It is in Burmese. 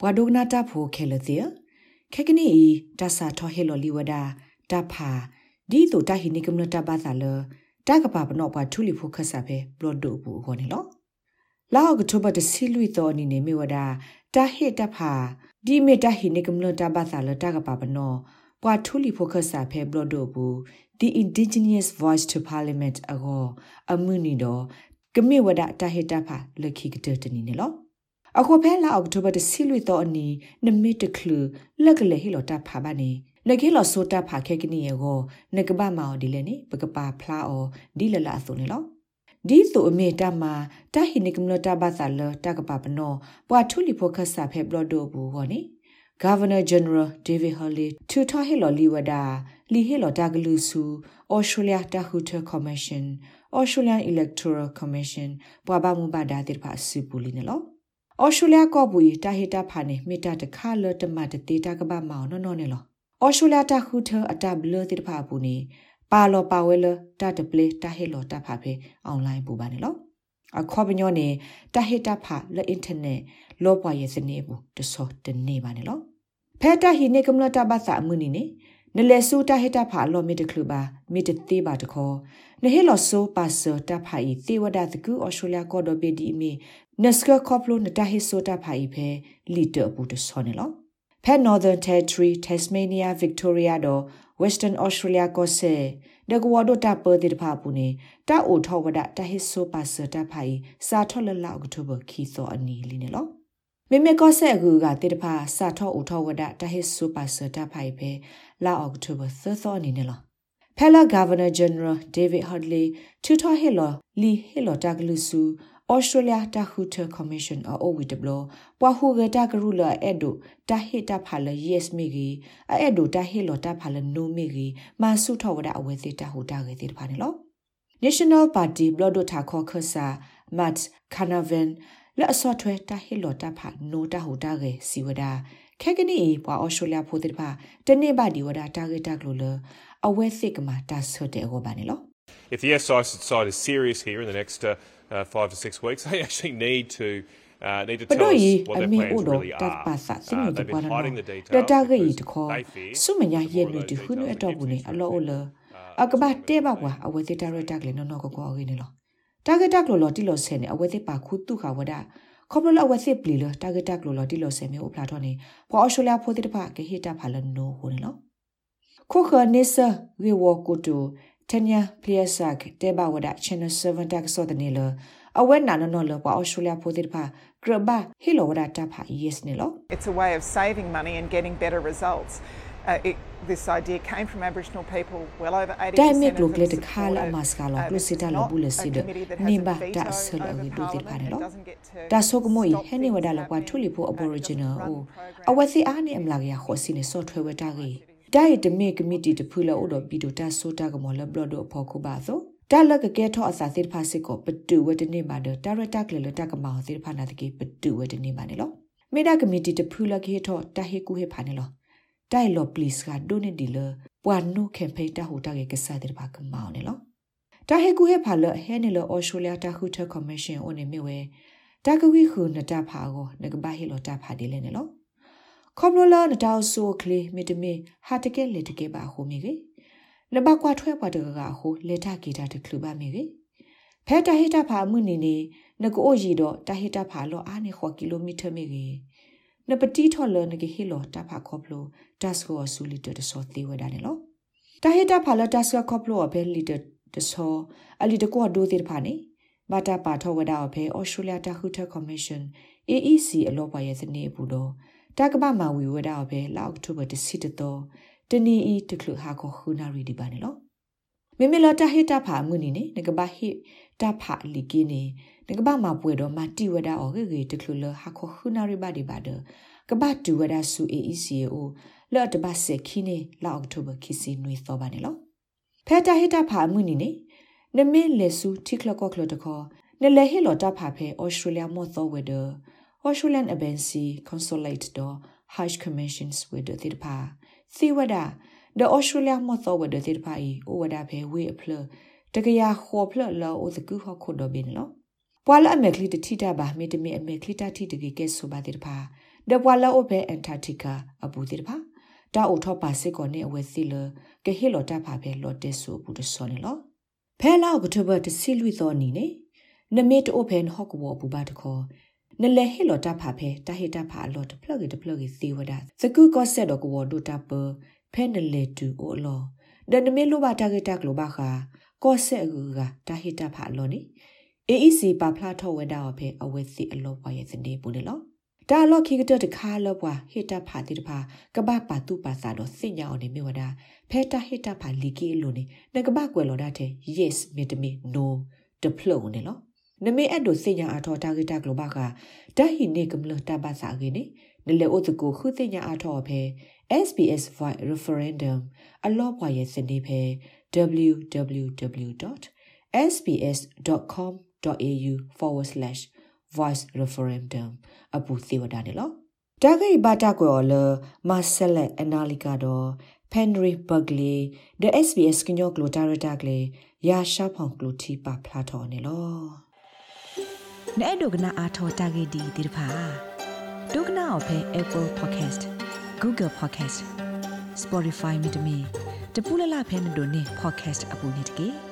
ဘွာဒိုကနာတာဖိုခဲလတဲ့ခဲကနီတဆာထောဟေလိုလီဝဒါတဖာဒီတိုတာဟိနိကမနတာဘာသာလတကပါပနောပွားထူလီဖိုခဆာပဲဘလော့ဒိုဘူးခေါ်နေလောလောက်ကထဘတစီလွီတော်နီနေမေဝဒါတာဟေတဖာဒီမေတာဟိနိကမနတာဘာသာလတကပါပနောပွာထူလီဖိုခဆာဖဲဘလော့ဒိုဘူး the indigenous voice to parliament အကောအမှုနီတော့ကမေဝဒတာဟေတဖာလခိကတတနီနေလော အခုဖဲလာအောက်တိုဘာတစီလွီတော့အနီနမီတကလူလက်ကလေဟီလိုတာဖာဘာနေလကေလောဆိုတာဖာခဲကနီယေကိုနကဘာမောဒီလေနေပကပါဖလာအောဒီလလာဆိုနေလောဒီဆိုအမေတမတာဟိနိကမလတာဘာသာလတာကပပနောပွာထူလီဖိုကဆာဖဲဘလဒိုဘူးဟောနေ Governor General David Hurley to ta hilo liwada li hilo daglu su Australia Tahuta Commission Australian Electoral Commission ပွာဘာမှုဘာဒါတိဖာစုပူလီနော်ဩ စတြေးလျကောဘူတာဟီတာဖာနေမိတာတခါလတမတတေတာကဘာမောင်နော်နော်နေလောဩစတြေးလျတာခုထအတဘလတိတဖာပူနေပါလောပါဝဲလတတပလေတာဟီလောတာဖာဖေအွန်လိုင်းပူပါနေလောအခေါ်ပညောနေတာဟီတာဖာလက်အင်တာနက်လောပွားရဲ့စနေဘူးတစောတနေပါနေလောဖဲတာဟီနေကမလတာဘာသာအမှုနီနေ နလေဆူတာဟီတာဖာလောမီတကလူပါမီတသေးပါတခေါ်နဟေလောဆိုပါဆတာဖာဤသေဝဒတကူဩစတြေးလျကောဒဘေဒီမီနစကကောပလိုနတာဟီဆိုတာဖာဤဖဲလီတာဘူးတဆောနေလောဖဲ Northern Territory Tasmania Victoria တော့ Western Australia ကိုဆေဒကဝဒတာပတိဖာပူနေတာအိုထောဝဒတာဟစ်ဆိုပါစတာဖိုင်စာထောလလောက်တိုဘခီသောအနီလီနေလော မေမေကောဆက်အကူကတိတဖာစာထောအိုထောဝဒတာဟစ်ဆိုပါစတာဖိုင်ပဲလောက်အောက်တိုဘသသောအနေနဲ့လောဖဲလာဂါဗနာဂျန်နရယ်ဒေးဗစ်ဟတ်လီထူထောဟီလောလီဟီလောတာဂလူဆူ Australia Tahuta Commission a o with blo pwa hu ga ta gru la edo ta he ta pha la yes me gi a edo ta he lo ta pha la no me gi ma su thaw da awe se ta hu ta ge te pha ne lo National Party blood ta kho khasa Matt Canavan လက်အစောထွဲတာဟီလောတာဖာနိုတာဟူတာကေစီဝဒခဲကနီပွာအော်စတြေးလျဖိုတိဖာတနေ့ပါဒီဝဒတာဂက်တာကလိုလအဝဲစစ်ကမှာတာဆွတ်တဲ့ဟောပါနေလော If the SI side is serious here in the next uh, uh, five to six weeks, they actually need to uh, need to tell us what their plans really are. Uh, they've been hiding the details because they fear sumanya yen ni du hunu ato bu ni alo ola akaba te ba wa awe te director le no no ko ko ni lo target tak lo lo ti lo se ni awe te pa khu tu kha wada ခေါပလလအဝစစ်ပလီလတာဂက်တက်လိုလတီလိုဆယ်မျိုးအပလာတော့နေပေါ်အော်စတြေးလျဖိုတိတဖကေဟီတာဖာလနိုဟိုနေလောခုခနိစဝေဝကိုတူတညာပလျက်ဆက်တေဘဝဒ channel 7တက်ဆောတဲ့နေလအဝဲနာနော်လောပွားအော်စတြေးလျဖိုတိဖာဂရဘဟီလိုဝဒတာဖာ yes နေလော It's a way of saving money and getting better results uh, it, this idea came from Aboriginal people well over 80% Dai look let khala maskala plus sita lo bule sid nimba ta asal agi do tir phane lo da sok moi hene wada la kwa thuli pho aboriginal o awasi ani amla ya khosi ne so thwe wata gi တိုင်တမေကမတီတဖူလောတော့ဘီတိုတာဆိုတာကမောလဘလဒိုဖောခုပါသောတာလကကဲထောအစာသစ်ဖာစစ်ကိုပတူဝတနေမှာတော့တာရတာကလလတာကမောသစ်ဖာနာတကေပတူဝတနေမှာနေလောမေဒါကမတီတဖူလကေထောတာဟေကူဟေဖာနေလော တိုင်လောပလစ်ကဒိုနေဒီလပွာနိုကမ်ပိန်းတာဟူတာကေကစားတဲ့ဘာကမောနေလောတာဟေကူဟေဖာလဟဲနေလောအော်စတြေးလျတာဟူတာကော်မရှင်အိုနေမြဝဲတာကဝီခုနတာဖာကိုငကဘာဟီလောတာဖာဒီလဲနေလောခေါပလိုလာနတောက်ဆိုကလေးမီတမီဟာတကဲလေတကဲပါဟိုမီကေနဘကွာထွဲပွားတကကဟိုလေထဂီတာတကလူပါမီကေဖဲတဟိတဖာမှုနေနေနကိုရီတော့တဟိတဖာလောအားနေခေါ်ကီလိုမီတာမီကေ နပတိထော်လနကေဟီလောတဖာခေါပလိုဒတ်ကိုဆူလီတတဆောသေးဝဒနေလောတဟိတဖာလဒတ်စခေါပလိုအဘဲလီတတဆောအလီတကောဒိုသေးဖာနေဘာတာပါထောဝဒါအဖေဩစတြေးလျတဟူတာကော်မရှင် AEC အလောပါရဲ့စနေဘူးတော့တကပမဝီဝဒါပဲလောက်တိုဘတစီတတော်တနီဤတကလဟာကိုခုနာရီဒီပါနေလော မေမေလတာဟိတာဖာမှုနီနေငကဘာဟိတာဖာလီကီနေငကဘာမပွေတော့မတီဝဒါအော်ဂေဂေတကလလဟာကိုခုနာရီပါဒီပါဒကဘာတူဝဒါဆူအေအီစီအိုလော့တဘဆေခီနေလောက်တိုဘခီစီနွေသောပါနေလောဖဲတာဟိတာဖာမှုနီနေနမေလေဆူတိကလကောကလတခေါ်နလေဟီလောတာဖာဖဲဩစတြေးလျမော့သောဝဒါ Australian Embassy Consulate do High Commissions with the Tirpa Thiwada the Australia mo tho with the Tirpa i o wada phe we apple တကရခေါ်ဖလလောအိုတကူဟခုဒဘင်းလောပွာလအမေကလီတတိတာဘာမေတမေအမေကလီတာတိတကေကဲဆိုပါတိတဖာဒဘွာလာအိုဘဲအန်တာတီကာအပူတိတပါတာအိုထောပါစစ်ကောနေအဝဲစီလကဟီလောတာဖာဘဲလော်တက်ဆူဘူးတစောနေလောဖဲလာကထဘတစီလွီသောနီနေနမေတိုဖဲဟော့ကဘောပူပါတခေါ်နလေဟီလောတာဖာဖဲတာဟီတာဖာလော်တဖလကတဖလကစီဝဒစကူကောဆက်တော့ကဘောဒိုတာပ ဖဲနလေတူအိုလောဒနမေလိုဘာတာဂက်တာကလိုဘာခါကောဆက်အကူကတာဟီတာဖာလော်နေ AEC ပါဖလာထောဝဲတာဖဲအဝဲစီအလောပွားရဲ့စနေပူနေလောဒါလော့ခိကတတခါလောပွားဟေတာဖာတိတဖာကပပါတုပါစာတော့စညာအောင်နေမြဝတာဖဲတာဟေတာဖာလီကီလိုနေနကပကွယ်လော်တာတဲ့ yes မေတမီ no တဖလုံနေလော နမေအဲ့ဒိုစညာအထောတာဂတာဂလိုဘာကတဟိနေကမလတာပါစာကေနေနလေအိုတကိုခုစညာအထောဖဲ SBS Voice Referendum အလောပွားရဲ့စနေဖဲ www.sbs.com.au/voice referendum အပူစီဝဒနေလောတာဂိဘာတာကောလမဆလအနာလီကတော့ Henry Bugley the SBS ကညောကလိုတာရတာကလေးရာရှာဖောင်ကလိုတီပါဖလာတော်နေလော နဲ့ဒုကနာအာထောတာဂိဒီဒီဖာဒုကနာအဖဲ Apple Podcast Google Podcast Spotify မြေတမီတပူလလဖဲနေတို့နေ podcast အပူနေတကေ